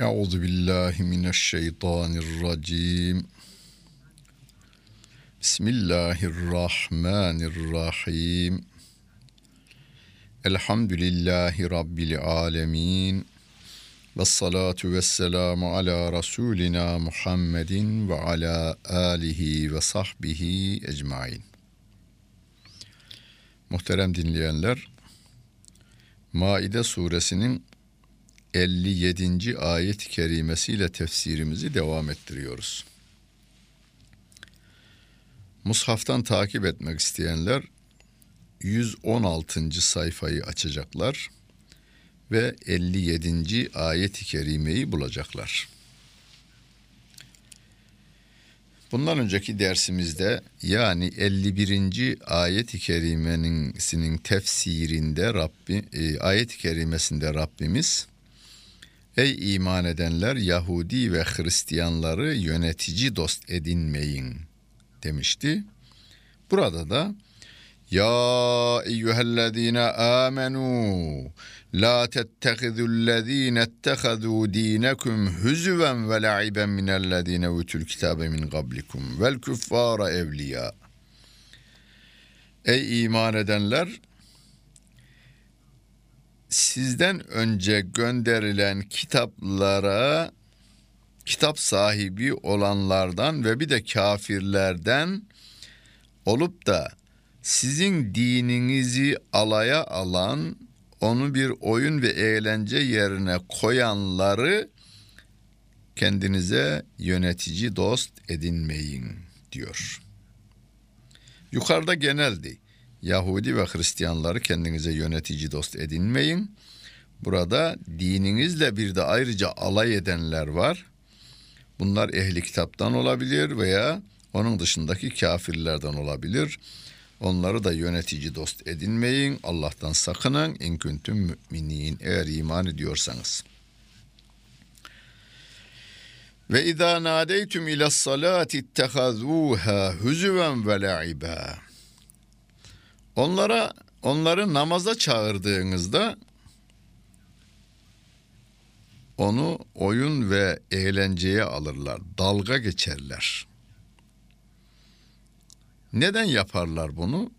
Euzu billahi mineşşeytanirracim. Bismillahirrahmanirrahim. Elhamdülillahi Rabbil alemin. Ve salatu ve selamu ala Resulina Muhammedin ve ala alihi ve sahbihi ecmain. Muhterem dinleyenler, Maide suresinin 57. ayet-i kerimesiyle tefsirimizi devam ettiriyoruz. Mushaftan takip etmek isteyenler 116. sayfayı açacaklar ve 57. ayet-i kerimeyi bulacaklar. Bundan önceki dersimizde yani 51. ayet-i kerimenin tefsirinde Rabbi e, ayet-i kerimesinde Rabbimiz Ey iman edenler Yahudi ve Hristiyanları yönetici dost edinmeyin demişti. Burada da ya eyyühellezine amenu la tettehizullezine ettehazû dinekum hüzüven ve la'iben minellezine utul kitabe min qablikum vel küffara evliya. Ey iman edenler sizden önce gönderilen kitaplara kitap sahibi olanlardan ve bir de kafirlerden olup da sizin dininizi alaya alan, onu bir oyun ve eğlence yerine koyanları kendinize yönetici dost edinmeyin diyor. Yukarıda geneldi. Yahudi ve Hristiyanları kendinize yönetici dost edinmeyin. Burada dininizle bir de ayrıca alay edenler var. Bunlar ehli kitaptan olabilir veya onun dışındaki kafirlerden olabilir. Onları da yönetici dost edinmeyin. Allah'tan sakının. İn kuntum müminin. Eğer iman ediyorsanız. Ve izâ nâdeytum ilas salâti ittehazûhâ hüzüven ve la'iba. Onlara onları namaza çağırdığınızda onu oyun ve eğlenceye alırlar, dalga geçerler. Neden yaparlar bunu?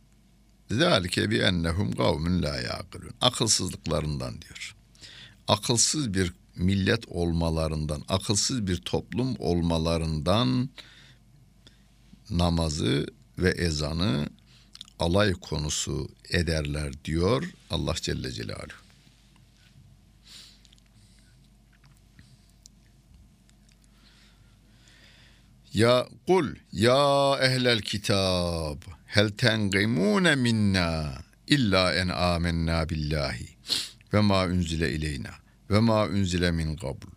Zalike bi ennehum kavmun la yaqilun. Akılsızlıklarından diyor. Akılsız bir millet olmalarından, akılsız bir toplum olmalarından namazı ve ezanı alay konusu ederler diyor Allah Celle Celaluhu. Ya kul ya ehlel kitab hel tengimune minna illa en amennâ billahi ve ma unzile ileyna ve ma unzile min qabl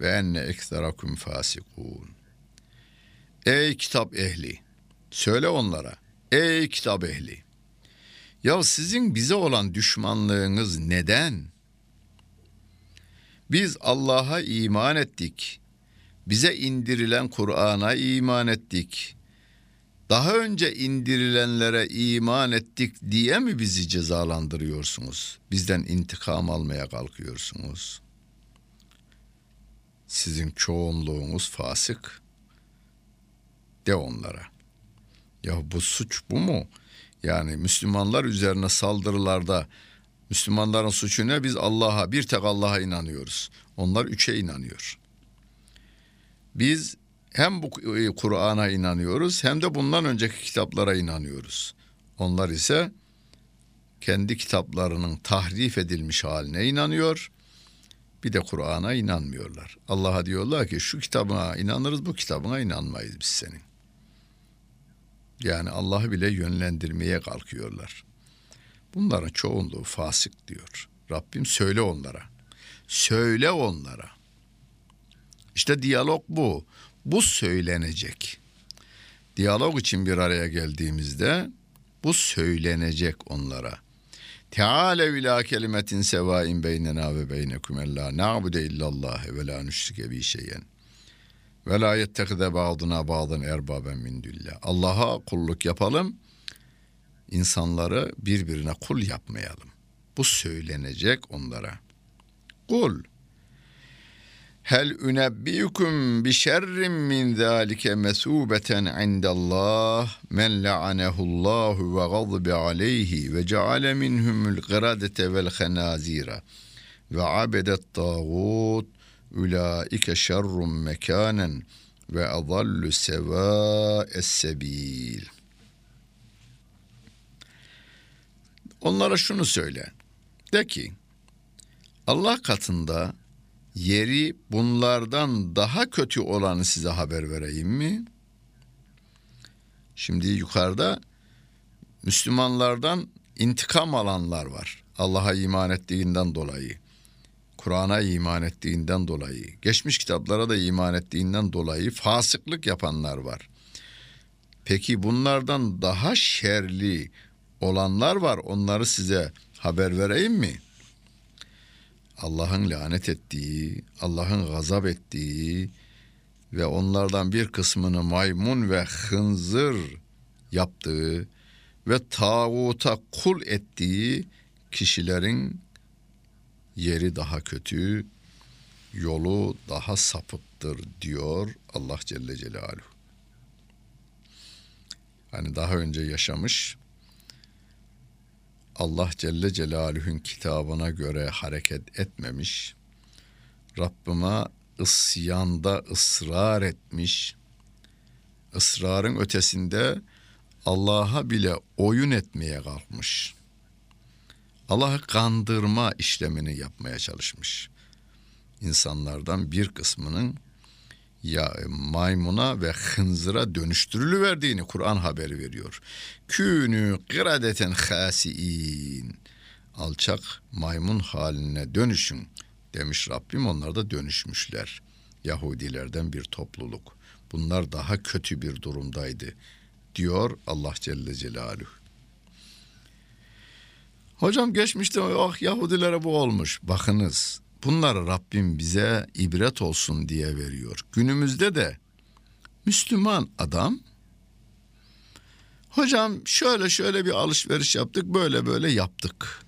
ve enne ekserakum fasikun. Ey kitap ehli söyle onlara ey kitap ehli ya sizin bize olan düşmanlığınız neden? Biz Allah'a iman ettik bize indirilen Kur'an'a iman ettik. Daha önce indirilenlere iman ettik diye mi bizi cezalandırıyorsunuz? Bizden intikam almaya kalkıyorsunuz. Sizin çoğunluğunuz fasık. De onlara. Ya bu suç bu mu? Yani Müslümanlar üzerine saldırılarda Müslümanların suçu ne? Biz Allah'a bir tek Allah'a inanıyoruz. Onlar üçe inanıyor. Biz hem bu e, Kur'an'a inanıyoruz hem de bundan önceki kitaplara inanıyoruz. Onlar ise kendi kitaplarının tahrif edilmiş haline inanıyor. Bir de Kur'an'a inanmıyorlar. Allah'a diyorlar ki şu kitabına inanırız bu kitabına inanmayız biz senin. Yani Allah'ı bile yönlendirmeye kalkıyorlar. Bunların çoğunluğu fasık diyor. Rabbim söyle onlara. Söyle onlara. İşte diyalog bu. Bu söylenecek. Diyalog için bir araya geldiğimizde bu söylenecek onlara. Teala ila kelimetin sevain beynena ve beynekum ella na'bude illallah ve la nüşrike bi şeyen. Ve la yettehize ba'duna ba'dan erbaben min düllah. Allah'a kulluk yapalım. İnsanları birbirine kul yapmayalım. Bu söylenecek onlara. Kul Hel ünebbiyukum bi şerrin min zalike mesubeten indallah men la'anehullahu ve gazbe aleyhi ve ceale minhumul gıradete vel henazira ve abedet tağut ulaike şerrun mekanen ve adallu sevâes sebil. Onlara şunu söyle. De ki Allah katında yeri bunlardan daha kötü olanı size haber vereyim mi? Şimdi yukarıda Müslümanlardan intikam alanlar var. Allah'a iman ettiğinden dolayı. Kur'an'a iman ettiğinden dolayı, geçmiş kitaplara da iman ettiğinden dolayı fasıklık yapanlar var. Peki bunlardan daha şerli olanlar var. Onları size haber vereyim mi?'' Allah'ın lanet ettiği, Allah'ın gazap ettiği ve onlardan bir kısmını maymun ve hınzır yaptığı ve tağuta kul ettiği kişilerin yeri daha kötü, yolu daha sapıktır diyor Allah Celle Celaluhu. Hani daha önce yaşamış Allah Celle Celaluhu'nun kitabına göre hareket etmemiş, Rabbime isyanda ısrar etmiş, ısrarın ötesinde Allah'a bile oyun etmeye kalkmış. Allah'ı kandırma işlemini yapmaya çalışmış. İnsanlardan bir kısmının ya maymuna ve hınzıra dönüştürülüverdiğini Kur'an haberi veriyor. Künü kıradeten hasiin. Alçak maymun haline dönüşün demiş Rabbim. Onlar da dönüşmüşler. Yahudilerden bir topluluk. Bunlar daha kötü bir durumdaydı diyor Allah Celle Celaluhu. Hocam geçmişte ah Yahudilere bu olmuş. Bakınız Bunları Rabbim bize ibret olsun diye veriyor. Günümüzde de Müslüman adam hocam şöyle şöyle bir alışveriş yaptık böyle böyle yaptık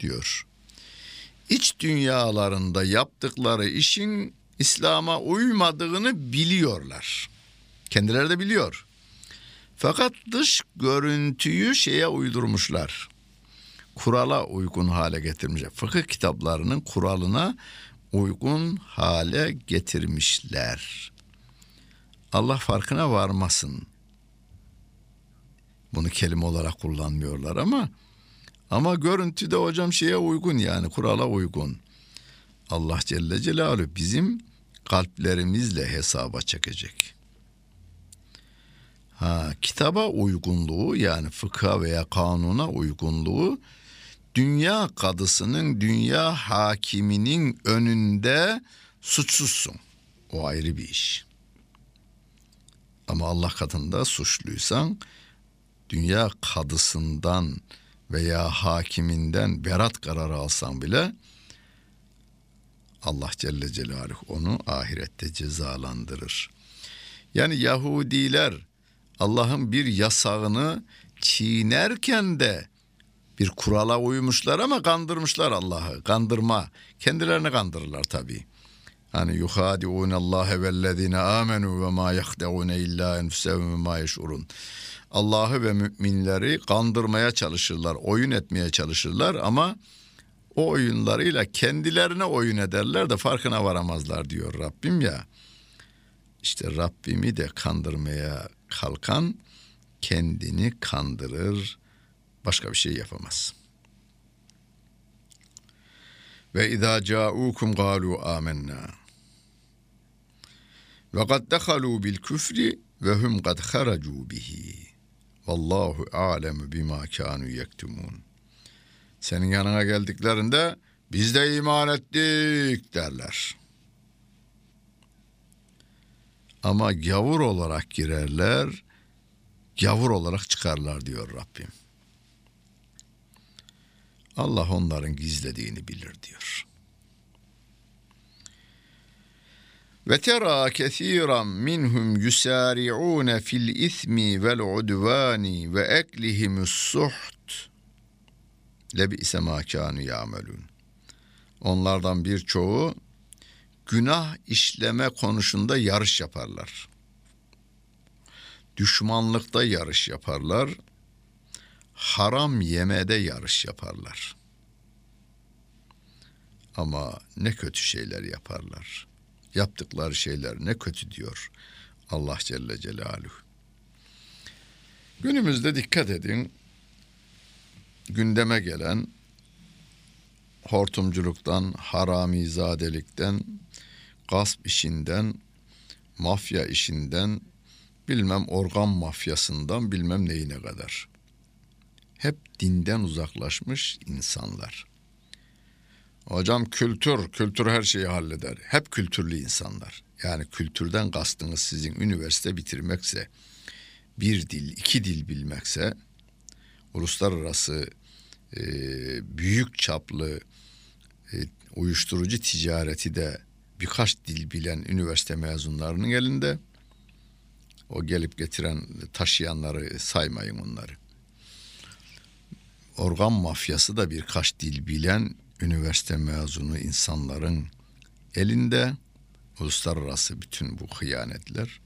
diyor. İç dünyalarında yaptıkları işin İslam'a uymadığını biliyorlar. Kendileri de biliyor. Fakat dış görüntüyü şeye uydurmuşlar kurala uygun hale getirmişler. Fıkıh kitaplarının kuralına uygun hale getirmişler. Allah farkına varmasın. Bunu kelime olarak kullanmıyorlar ama ama görüntüde hocam şeye uygun yani kurala uygun. Allah Celle Celaluhu bizim kalplerimizle hesaba çekecek. Ha, kitaba uygunluğu yani fıkha veya kanuna uygunluğu dünya kadısının, dünya hakiminin önünde suçsuzsun. O ayrı bir iş. Ama Allah katında suçluysan dünya kadısından veya hakiminden berat kararı alsan bile Allah Celle Celaluhu onu ahirette cezalandırır. Yani Yahudiler Allah'ın bir yasağını çiğnerken de bir kurala uymuşlar ama kandırmışlar Allah'ı. Kandırma. Kendilerini kandırırlar tabii. Hani yuhadiun Allah vellezine amenu ve ma yahdeun illa enfusehum ve ma yeşurun. Allah'ı ve müminleri kandırmaya çalışırlar, oyun etmeye çalışırlar ama o oyunlarıyla kendilerine oyun ederler de farkına varamazlar diyor Rabbim ya. İşte Rabbimi de kandırmaya kalkan kendini kandırır, başka bir şey yapamaz. Ve izâ câûkum gâlû âmennâ. Ve kad dehalû bil küfri ve hum kad haracû bihi. Vallahu alemu bima kanu yektumun. Senin yanına geldiklerinde biz de iman ettik derler. Ama gavur olarak girerler, gavur olarak çıkarlar diyor Rabbim. Allah onların gizlediğini bilir diyor. Ve tera kesiran minhum yusari'un fil ismi vel udvani ve eklihimus suht lebi ise ma kanu yamelun. Onlardan birçoğu günah işleme konusunda yarış yaparlar. Düşmanlıkta yarış yaparlar. Haram yemede yarış yaparlar. Ama ne kötü şeyler yaparlar. Yaptıkları şeyler ne kötü diyor Allah Celle Celaluhu. Günümüzde dikkat edin gündeme gelen hortumculuktan, haramizadelikten, gasp işinden, mafya işinden, bilmem organ mafyasından bilmem neyine kadar. Hep dinden uzaklaşmış insanlar. Hocam kültür, kültür her şeyi halleder. Hep kültürlü insanlar. Yani kültürden kastınız sizin üniversite bitirmekse, bir dil, iki dil bilmekse, uluslararası e, büyük çaplı e, uyuşturucu ticareti de birkaç dil bilen üniversite mezunlarının elinde. O gelip getiren taşıyanları saymayın onları. Organ mafyası da birkaç dil bilen üniversite mezunu insanların elinde. Uluslararası bütün bu hıyanetler.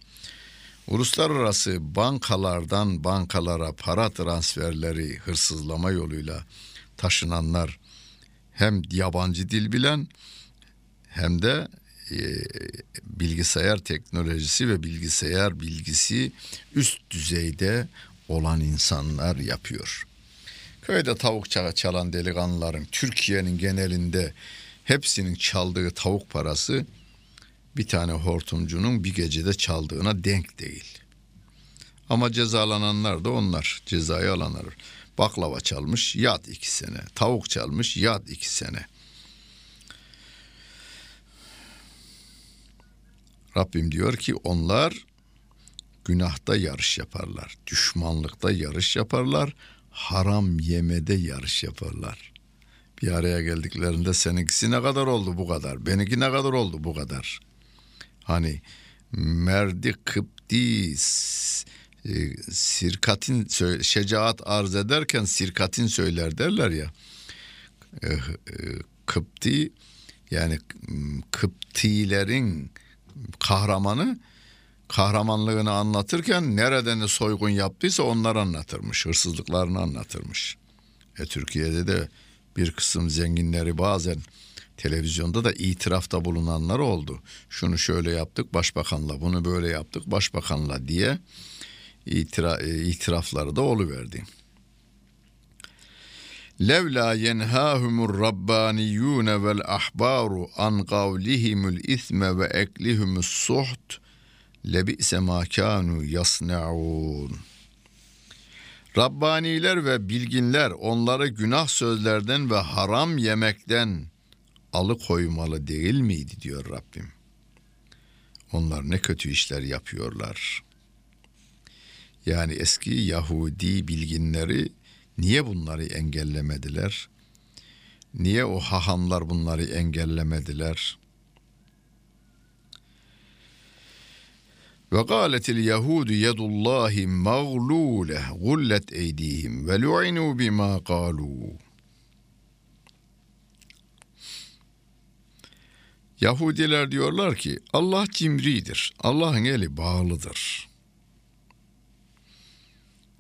Uluslararası bankalardan bankalara para transferleri hırsızlama yoluyla taşınanlar hem yabancı dil bilen hem de e, bilgisayar teknolojisi ve bilgisayar bilgisi üst düzeyde olan insanlar yapıyor. Köyde tavuk çalan delikanlıların Türkiye'nin genelinde hepsinin çaldığı tavuk parası bir tane hortumcunun bir gecede çaldığına denk değil. Ama cezalananlar da onlar. Cezayı alanlar. Baklava çalmış yat iki sene. Tavuk çalmış yat iki sene. Rabbim diyor ki onlar günahta yarış yaparlar. Düşmanlıkta yarış yaparlar. Haram yemede yarış yaparlar. Bir araya geldiklerinde seninkisi ne kadar oldu bu kadar. Benimki ne kadar oldu bu kadar. Hani merdi kıpti e, sirkatin şecaat arz ederken sirkatin söyler derler ya. E, e, kıpti yani Kıptilerin kahramanı kahramanlığını anlatırken nereden soygun yaptıysa onlar anlatırmış. Hırsızlıklarını anlatırmış. E, Türkiye'de de bir kısım zenginleri bazen televizyonda da itirafta bulunanlar oldu. Şunu şöyle yaptık başbakanla, bunu böyle yaptık başbakanla diye itira, e, itirafları da oluverdi. Levla yenhâhumur rabbaniyûne vel ahbaru an kavlihimul isme ve eklihumus suht lebi'se ma kanu yasnaun. Rabbaniler ve bilginler onları günah sözlerden ve haram yemekten alıkoymalı değil miydi diyor Rabbim. Onlar ne kötü işler yapıyorlar. Yani eski Yahudi bilginleri niye bunları engellemediler? Niye o hahamlar bunları engellemediler? Ve gâletil Yahudu yedullahi mağlûle gullet eydihim ve lu'inu bima kâlû. Yahudiler diyorlar ki Allah cimridir. Allah'ın eli bağlıdır.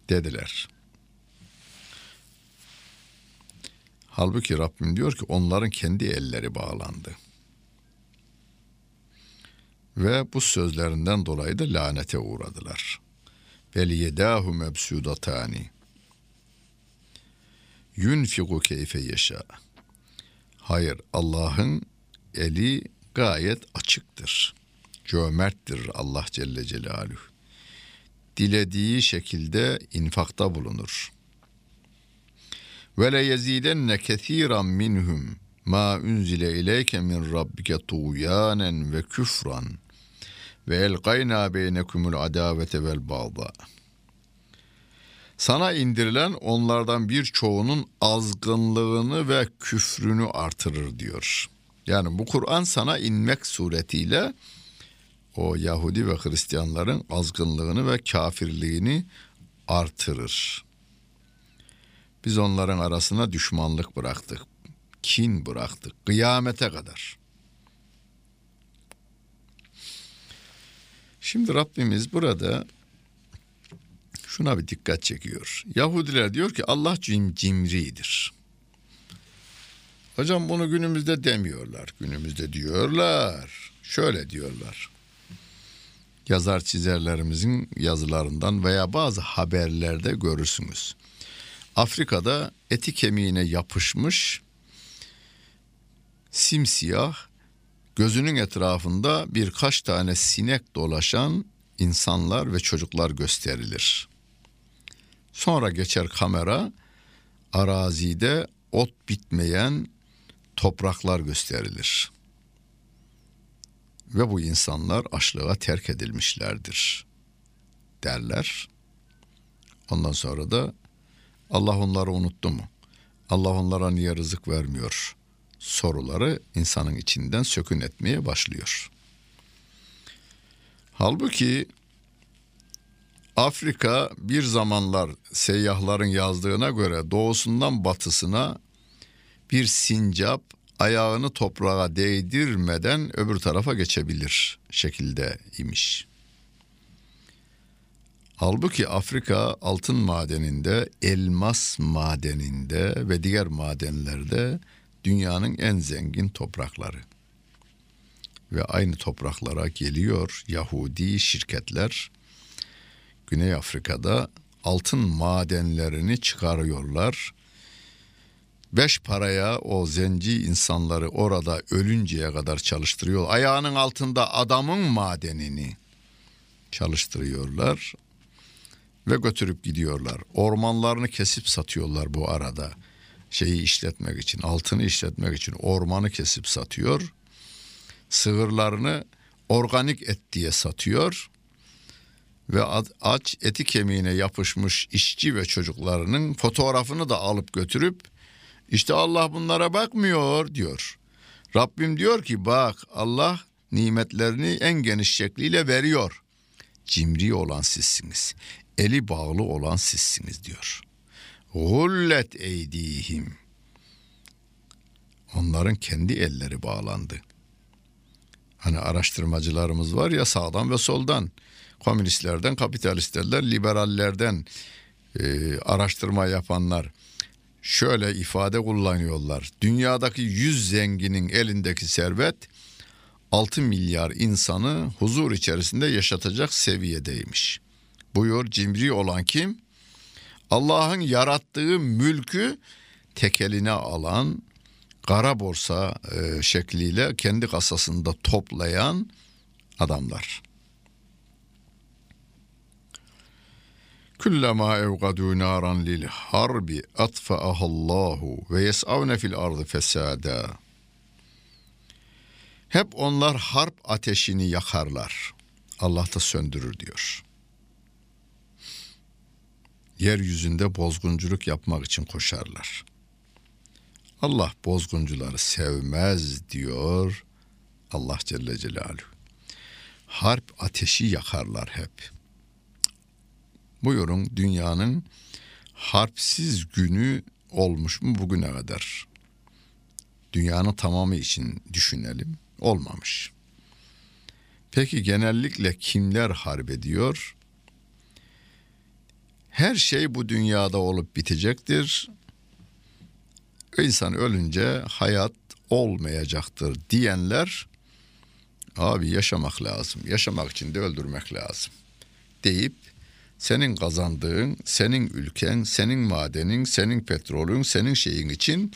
Dediler. Halbuki Rabbim diyor ki onların kendi elleri bağlandı. Ve bu sözlerinden dolayı da lanete uğradılar. Bel yedahu mebsudatani. Yunfiku keyfe yeşâ. Hayır Allah'ın eli gayet açıktır. Cömerttir Allah Celle Celaluhu. Dilediği şekilde infakta bulunur. Ve le yezidenne kethiran minhum ma unzile ileyke min rabbike tuğyanen ve küfran ve elgayna beynekumul adavete vel bağda. Sana indirilen onlardan birçoğunun azgınlığını ve küfrünü artırır diyor.'' Yani bu Kur'an sana inmek suretiyle o Yahudi ve Hristiyanların azgınlığını ve kafirliğini artırır. Biz onların arasına düşmanlık bıraktık, kin bıraktık kıyamete kadar. Şimdi Rabbimiz burada şuna bir dikkat çekiyor. Yahudiler diyor ki Allah cim cimridir. Hocam bunu günümüzde demiyorlar. Günümüzde diyorlar. Şöyle diyorlar. Yazar çizerlerimizin yazılarından veya bazı haberlerde görürsünüz. Afrika'da eti kemiğine yapışmış simsiyah gözünün etrafında birkaç tane sinek dolaşan insanlar ve çocuklar gösterilir. Sonra geçer kamera arazide ot bitmeyen topraklar gösterilir. Ve bu insanlar açlığa terk edilmişlerdir derler. Ondan sonra da Allah onları unuttu mu? Allah onlara niye rızık vermiyor? Soruları insanın içinden sökün etmeye başlıyor. Halbuki Afrika bir zamanlar seyyahların yazdığına göre doğusundan batısına bir sincap ayağını toprağa değdirmeden öbür tarafa geçebilir şekilde imiş. Halbuki Afrika altın madeninde, elmas madeninde ve diğer madenlerde dünyanın en zengin toprakları. Ve aynı topraklara geliyor Yahudi şirketler. Güney Afrika'da altın madenlerini çıkarıyorlar. Beş paraya o zenci insanları orada ölünceye kadar çalıştırıyor. Ayağının altında adamın madenini çalıştırıyorlar ve götürüp gidiyorlar. Ormanlarını kesip satıyorlar bu arada. Şeyi işletmek için, altını işletmek için ormanı kesip satıyor. Sığırlarını organik et diye satıyor. Ve aç eti kemiğine yapışmış işçi ve çocuklarının fotoğrafını da alıp götürüp işte Allah bunlara bakmıyor diyor. Rabbim diyor ki bak Allah nimetlerini en geniş şekliyle veriyor. Cimri olan sizsiniz eli bağlı olan sizsiniz diyor. Gullet eydihim. Onların kendi elleri bağlandı. Hani araştırmacılarımız var ya sağdan ve soldan, komünistlerden, kapitalistlerden, liberallerden e, araştırma yapanlar şöyle ifade kullanıyorlar. Dünyadaki yüz zenginin elindeki servet 6 milyar insanı huzur içerisinde yaşatacak seviyedeymiş. Buyur cimri olan kim? Allah'ın yarattığı mülkü tekeline alan, kara borsa e, şekliyle kendi kasasında toplayan adamlar. Kullama evgadu naran lil harbi atfa'ahallahu ve yes'avne fil ardı fesada. Hep onlar harp ateşini yakarlar. Allah da söndürür diyor yeryüzünde bozgunculuk yapmak için koşarlar. Allah bozguncuları sevmez diyor Allah Celle Celaluhu. Harp ateşi yakarlar hep. Buyurun dünyanın harpsiz günü olmuş mu bugüne kadar? Dünyanın tamamı için düşünelim. Olmamış. Peki genellikle kimler harp ediyor? Her şey bu dünyada olup bitecektir. İnsan ölünce hayat olmayacaktır diyenler abi yaşamak lazım. Yaşamak için de öldürmek lazım deyip senin kazandığın, senin ülken, senin madenin, senin petrolün, senin şeyin için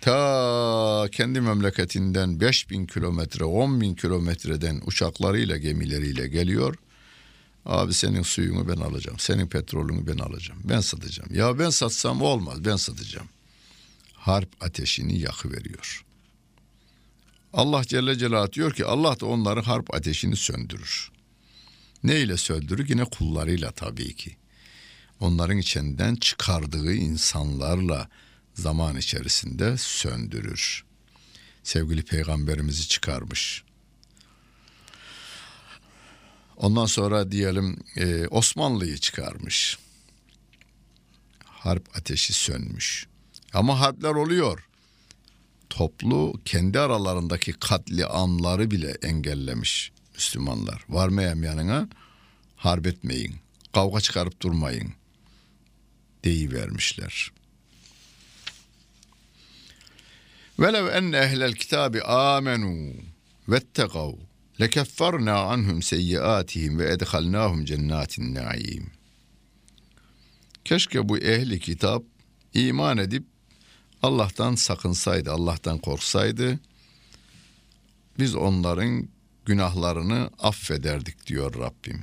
ta kendi memleketinden 5000 kilometre, 10 bin kilometreden uçaklarıyla, gemileriyle geliyor. Abi senin suyunu ben alacağım. Senin petrolünü ben alacağım. Ben satacağım. Ya ben satsam olmaz. Ben satacağım. Harp ateşini yakıveriyor. Allah Celle Celaluhu diyor ki Allah da onların harp ateşini söndürür. Ne ile söndürür? Yine kullarıyla tabii ki. Onların içinden çıkardığı insanlarla zaman içerisinde söndürür. Sevgili peygamberimizi çıkarmış. Ondan sonra diyelim e, Osmanlı'yı çıkarmış. Harp ateşi sönmüş. Ama harpler oluyor. Toplu kendi aralarındaki katli anları bile engellemiş Müslümanlar. Varmayam yanına harp etmeyin. Kavga çıkarıp durmayın. Deyivermişler. Velev enne ehlel kitabi amenu vettegav lekefferna anhum seyyiatihim ve edhalnahum cennatin naim. Keşke bu ehli kitap iman edip Allah'tan sakınsaydı, Allah'tan korksaydı biz onların günahlarını affederdik diyor Rabbim.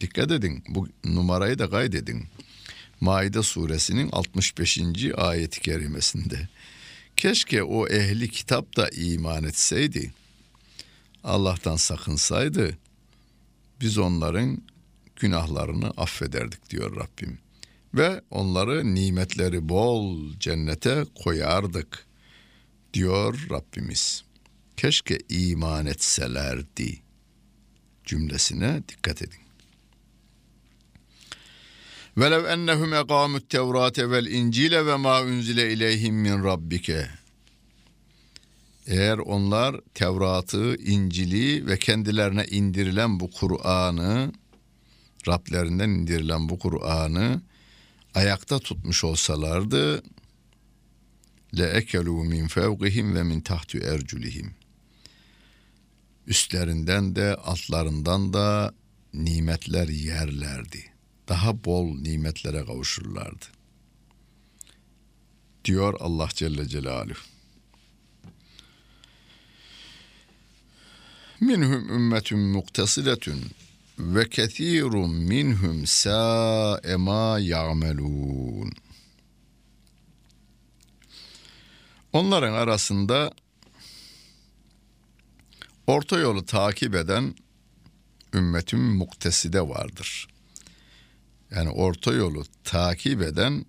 Dikkat edin bu numarayı da kaydedin. Maide suresinin 65. ayeti kerimesinde. Keşke o ehli kitap da iman etseydi. Allah'tan sakınsaydı biz onların günahlarını affederdik diyor Rabbim. Ve onları nimetleri bol cennete koyardık diyor Rabbimiz. Keşke iman etselerdi cümlesine dikkat edin. Velev ennehum eqamut tevrate vel incile ve ma unzile ileyhim min rabbike. Eğer onlar Tevrat'ı, İncil'i ve kendilerine indirilen bu Kur'an'ı, Rablerinden indirilen bu Kur'an'ı ayakta tutmuş olsalardı, le ekelu min fevqihim ve min tahtu erculihim. Üstlerinden de altlarından da nimetler yerlerdi.'' daha bol nimetlere kavuşurlardı. Diyor Allah Celle Celaluhu. Minhum ümmetun muktesiletun ve kethirun minhum sa'e ma ya'melun. Onların arasında orta yolu takip eden ümmetin mukteside vardır yani orta yolu takip eden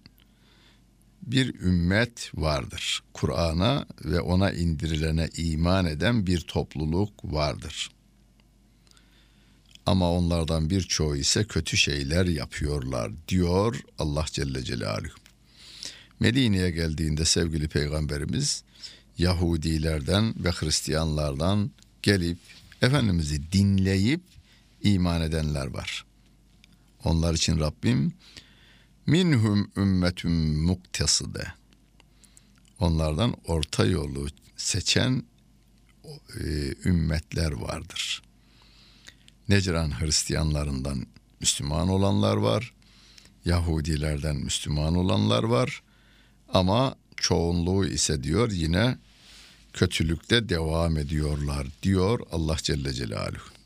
bir ümmet vardır. Kur'an'a ve ona indirilene iman eden bir topluluk vardır. Ama onlardan birçoğu ise kötü şeyler yapıyorlar diyor Allah Celle Celaluhu. Medine'ye geldiğinde sevgili peygamberimiz Yahudilerden ve Hristiyanlardan gelip Efendimiz'i dinleyip iman edenler var. Onlar için Rabbim minhum ümmetüm mukteside. Onlardan orta yolu seçen e, ümmetler vardır. Necran Hristiyanlarından Müslüman olanlar var. Yahudilerden Müslüman olanlar var. Ama çoğunluğu ise diyor yine kötülükte devam ediyorlar diyor Allah Celle Celaluhu.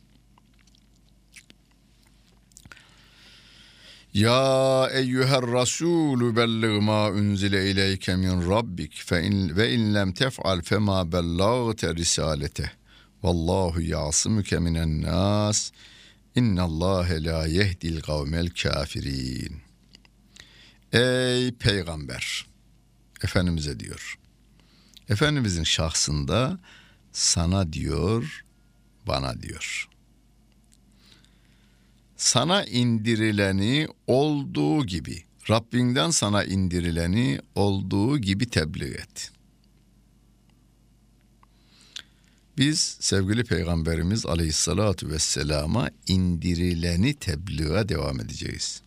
Ya eyyuher rasulü bellig ma unzile ileyke min rabbik fe in, ve in lem tef'al fema bellagte risalete. Vallahu ya'simuke minen nas. İnnallâhe la yehdil kavmel kafirin. Ey peygamber! Efendimiz'e diyor. Efendimizin şahsında sana diyor, bana diyor sana indirileni olduğu gibi, Rabbinden sana indirileni olduğu gibi tebliğ et. Biz sevgili Peygamberimiz Aleyhisselatü Vesselam'a indirileni tebliğe devam edeceğiz.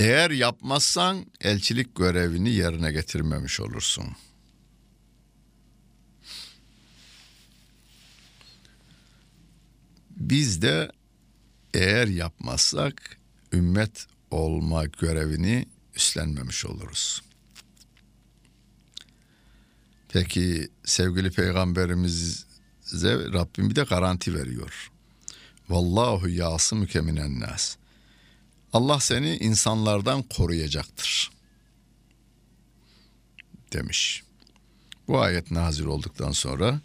Eğer yapmazsan elçilik görevini yerine getirmemiş olursun.'' Biz de eğer yapmazsak ümmet olma görevini üstlenmemiş oluruz. Peki sevgili peygamberimize Rabbim bir de garanti veriyor. Vallahu yasımüke minen nas. Allah seni insanlardan koruyacaktır. Demiş. Bu ayet nazil olduktan sonra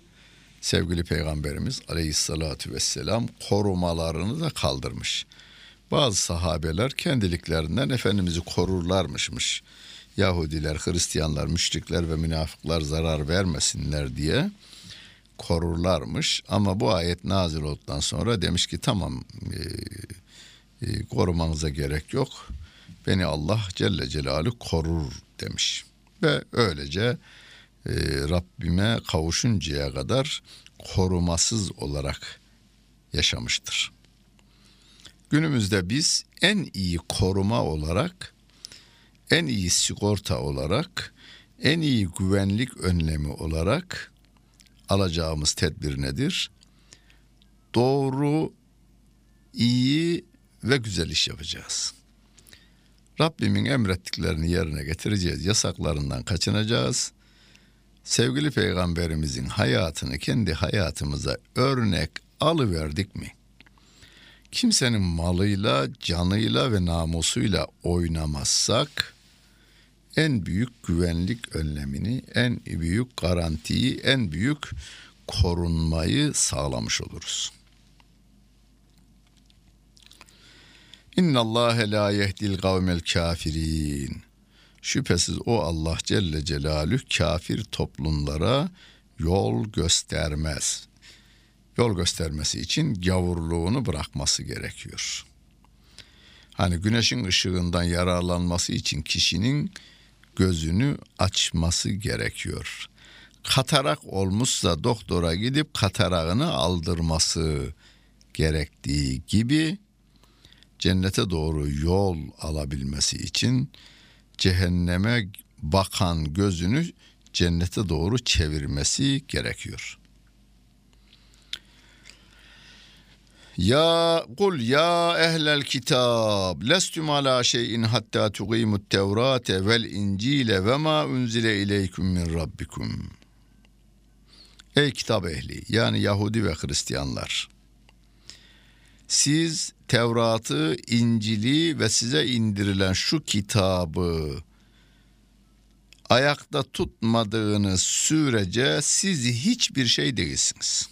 sevgili peygamberimiz aleyhissalatu vesselam korumalarını da kaldırmış. Bazı sahabeler kendiliklerinden Efendimiz'i korurlarmışmış. Yahudiler, Hristiyanlar, müşrikler ve münafıklar zarar vermesinler diye korurlarmış. Ama bu ayet nazil olduktan sonra demiş ki tamam e, e, korumanıza gerek yok. Beni Allah Celle Celaluhu korur demiş. Ve öylece e, Rabbime kavuşuncaya kadar korumasız olarak yaşamıştır. Günümüzde biz en iyi koruma olarak, en iyi sigorta olarak, en iyi güvenlik önlemi olarak alacağımız tedbir nedir? Doğru, iyi ve güzel iş yapacağız. Rabbimin emrettiklerini yerine getireceğiz, yasaklarından kaçınacağız. Sevgili peygamberimizin hayatını kendi hayatımıza örnek alıverdik mi? Kimsenin malıyla, canıyla ve namusuyla oynamazsak en büyük güvenlik önlemini, en büyük garantiyi, en büyük korunmayı sağlamış oluruz. İnna Allah la yehdil kavmel kafirin. Şüphesiz o Allah Celle Celalüh kafir toplumlara yol göstermez. Yol göstermesi için gavurluğunu bırakması gerekiyor. Hani güneşin ışığından yararlanması için kişinin gözünü açması gerekiyor. Katarak olmuşsa doktora gidip katarağını aldırması gerektiği gibi cennete doğru yol alabilmesi için cehenneme bakan gözünü cennete doğru çevirmesi gerekiyor. Ya kul ya ehlel kitab lestum ala şeyin hatta tuqimut tevrate vel incile ve ma unzile ileyküm min rabbikum. Ey kitap ehli yani Yahudi ve Hristiyanlar. Siz Tevrat'ı, İncil'i ve size indirilen şu kitabı ayakta tutmadığınız sürece siz hiçbir şey değilsiniz.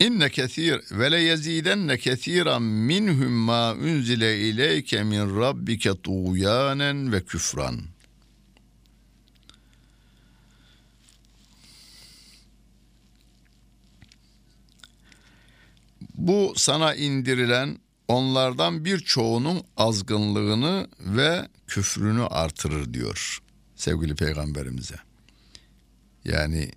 İnne kesir ve le yezidenne kesiran minhum ma unzile ileyke min rabbike tuğyanen ve küfran.'' Bu sana indirilen onlardan birçoğunun azgınlığını ve küfrünü artırır diyor sevgili peygamberimize. Yani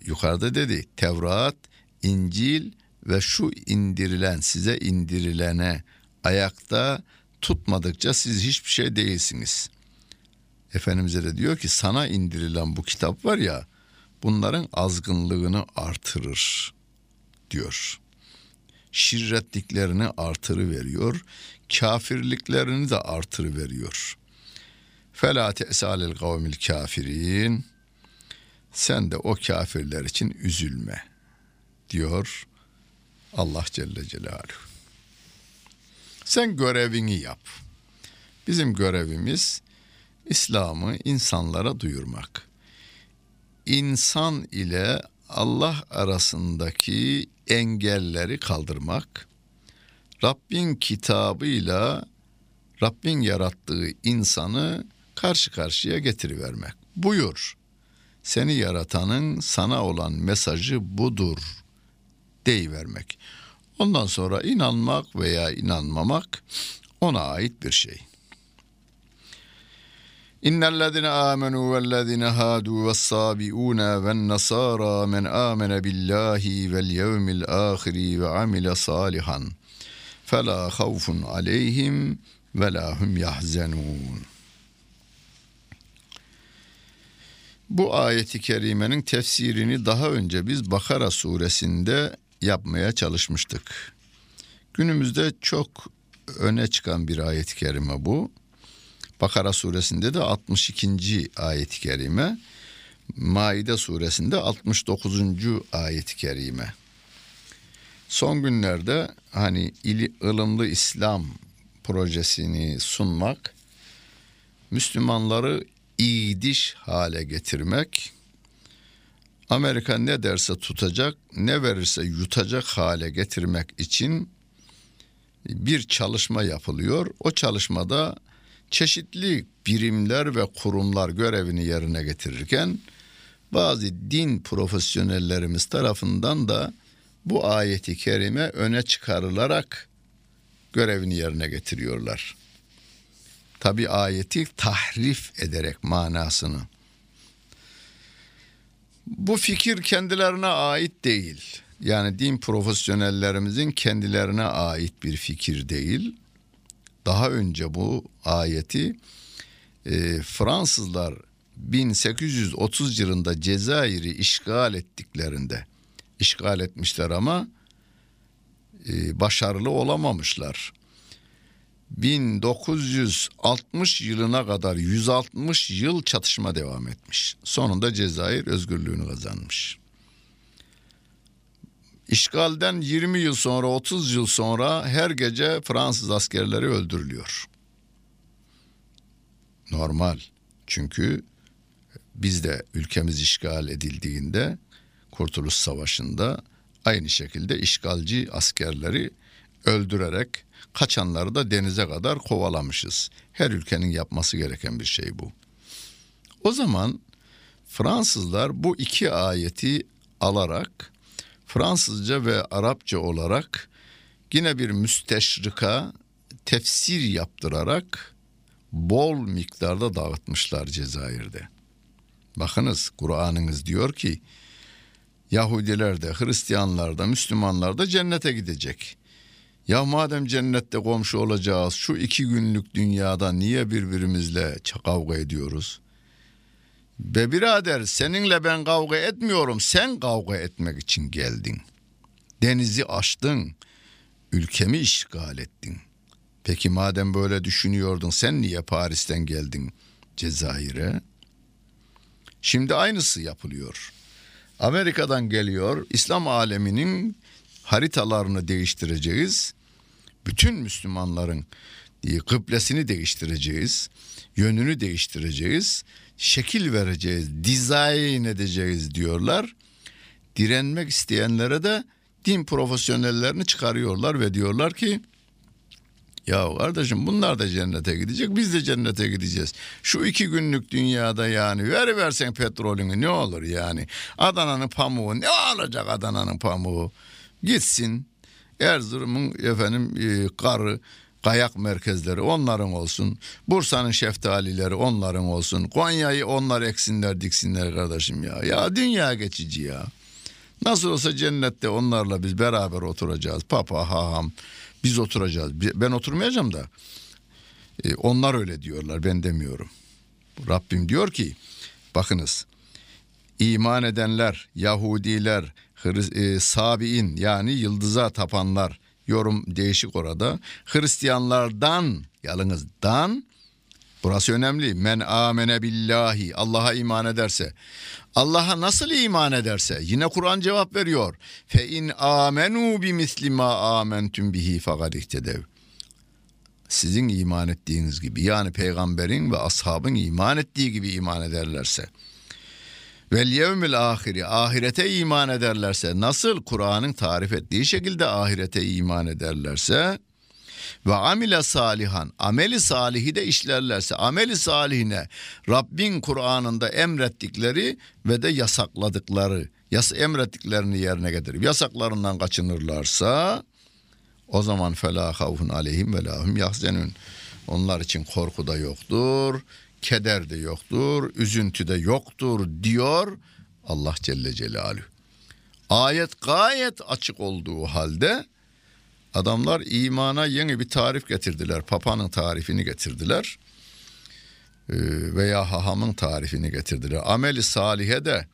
yukarıda dedi Tevrat, İncil ve şu indirilen size indirilene ayakta tutmadıkça siz hiçbir şey değilsiniz. Efendimiz'e de diyor ki sana indirilen bu kitap var ya bunların azgınlığını artırır diyor şirretliklerini artırı veriyor. Kafirliklerini de artırı veriyor. Fela te'salil kavmil kafirin. Sen de o kafirler için üzülme diyor Allah Celle Celaluhu. Sen görevini yap. Bizim görevimiz İslam'ı insanlara duyurmak. İnsan ile Allah arasındaki engelleri kaldırmak, Rabbin kitabıyla Rabbin yarattığı insanı karşı karşıya getirivermek. Buyur. Seni yaratanın sana olan mesajı budur deyivermek. Ondan sonra inanmak veya inanmamak ona ait bir şey. إن الذين آمنوا والذين هادوا والصابئون والنصارى من آمن بالله واليوم الآخر وعمل صالحا فلا خوف عليهم ولا هم يحزنون Bu ayeti kerimenin tefsirini daha önce biz Bakara suresinde yapmaya çalışmıştık. Günümüzde çok öne çıkan bir ayet-i kerime bu. Bakara suresinde de 62. ayet-i kerime. Maide suresinde 69. ayet-i kerime. Son günlerde hani ili, ılımlı İslam projesini sunmak, Müslümanları iydiş hale getirmek, Amerika ne derse tutacak, ne verirse yutacak hale getirmek için bir çalışma yapılıyor. O çalışmada çeşitli birimler ve kurumlar görevini yerine getirirken bazı din profesyonellerimiz tarafından da bu ayeti kerime öne çıkarılarak görevini yerine getiriyorlar. Tabi ayeti tahrif ederek manasını. Bu fikir kendilerine ait değil. Yani din profesyonellerimizin kendilerine ait bir fikir değil. Daha önce bu ayeti e, Fransızlar 1830 yılında Cezayir'i işgal ettiklerinde işgal etmişler ama e, başarılı olamamışlar. 1960 yılına kadar 160 yıl çatışma devam etmiş. Sonunda Cezayir özgürlüğünü kazanmış. İşgalden 20 yıl sonra 30 yıl sonra her gece Fransız askerleri öldürülüyor. Normal. Çünkü biz de ülkemiz işgal edildiğinde Kurtuluş Savaşı'nda aynı şekilde işgalci askerleri öldürerek kaçanları da denize kadar kovalamışız. Her ülkenin yapması gereken bir şey bu. O zaman Fransızlar bu iki ayeti alarak Fransızca ve Arapça olarak yine bir müsteşrika tefsir yaptırarak bol miktarda dağıtmışlar Cezayir'de. Bakınız Kur'an'ınız diyor ki Yahudiler de Hristiyanlar da Müslümanlar da cennete gidecek. Ya madem cennette komşu olacağız şu iki günlük dünyada niye birbirimizle kavga ediyoruz? Be birader seninle ben kavga etmiyorum sen kavga etmek için geldin. Denizi aştın, ülkemi işgal ettin. Peki madem böyle düşünüyordun sen niye Paris'ten geldin Cezayir'e? Şimdi aynısı yapılıyor. Amerika'dan geliyor İslam aleminin haritalarını değiştireceğiz. Bütün Müslümanların kıblesini değiştireceğiz. Yönünü değiştireceğiz. Şekil vereceğiz. Dizayn edeceğiz diyorlar. Direnmek isteyenlere de din profesyonellerini çıkarıyorlar ve diyorlar ki ya kardeşim bunlar da cennete gidecek biz de cennete gideceğiz. Şu iki günlük dünyada yani ver versen petrolünü ne olur yani. Adana'nın pamuğu ne olacak Adana'nın pamuğu gitsin. Erzurum'un efendim e, karı kayak merkezleri onların olsun. Bursa'nın şeftalileri onların olsun. Konya'yı onlar eksinler diksinler kardeşim ya. Ya dünya geçici ya. Nasıl olsa cennette onlarla biz beraber oturacağız. Papa, haham, biz oturacağız. Ben oturmayacağım da. E, onlar öyle diyorlar ben demiyorum. Rabbim diyor ki bakınız iman edenler, Yahudiler, Hriz, e, Sabi'in yani yıldıza tapanlar yorum değişik orada. Hristiyanlardan yalnızdan burası önemli. Men amene billahi Allah'a iman ederse Allah'a nasıl iman ederse yine Kur'an cevap veriyor. Fe in amenu bi misli ma amentum bihi fakat ihtedev. Sizin iman ettiğiniz gibi yani peygamberin ve ashabın iman ettiği gibi iman ederlerse vel yevmil ahiri ahirete iman ederlerse nasıl Kur'an'ın tarif ettiği şekilde ahirete iman ederlerse ve amile salihan ameli salihi de işlerlerse ameli salihine Rabbin Kur'an'ında emrettikleri ve de yasakladıkları yas emrettiklerini yerine getirip yasaklarından kaçınırlarsa o zaman fela havfun aleyhim ve lahum yahzenun. Onlar için korku da yoktur keder de yoktur üzüntü de yoktur diyor Allah Celle Celaluhu ayet gayet açık olduğu halde Adamlar imana yeni bir tarif getirdiler. Papa'nın tarifini getirdiler. Ee, veya hahamın tarifini getirdiler. Ameli salihe de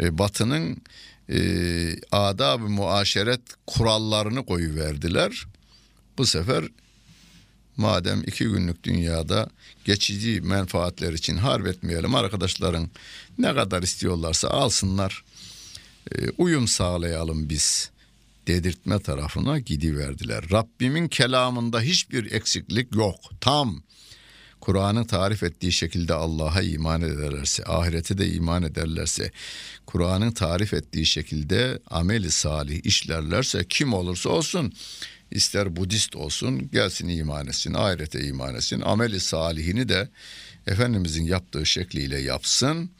e, batının e, adab-ı muaşeret kurallarını koyuverdiler. Bu sefer madem iki günlük dünyada geçici menfaatler için harp etmeyelim arkadaşların ne kadar istiyorlarsa alsınlar e, uyum sağlayalım biz dedirtme tarafına gidiverdiler. Rabbimin kelamında hiçbir eksiklik yok. Tam Kur'an'ın tarif ettiği şekilde Allah'a iman ederlerse, ahirete de iman ederlerse, Kur'an'ın tarif ettiği şekilde ameli salih işlerlerse kim olursa olsun, ister Budist olsun gelsin iman etsin, ahirete iman etsin, ameli salihini de Efendimizin yaptığı şekliyle yapsın.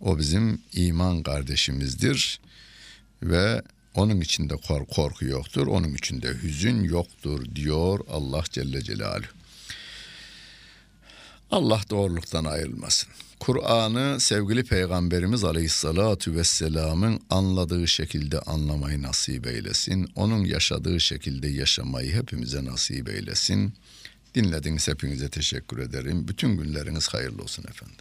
O bizim iman kardeşimizdir ve Onun içinde kor- korku yoktur, onun içinde hüzün yoktur diyor Allah Celle Celaluhu. Allah doğruluktan ayrılmasın. Kur'an'ı sevgili Peygamberimiz Aleyhisselatü Vesselam'ın anladığı şekilde anlamayı nasip eylesin. Onun yaşadığı şekilde yaşamayı hepimize nasip eylesin. Dinlediğiniz hepinize teşekkür ederim. Bütün günleriniz hayırlı olsun efendim.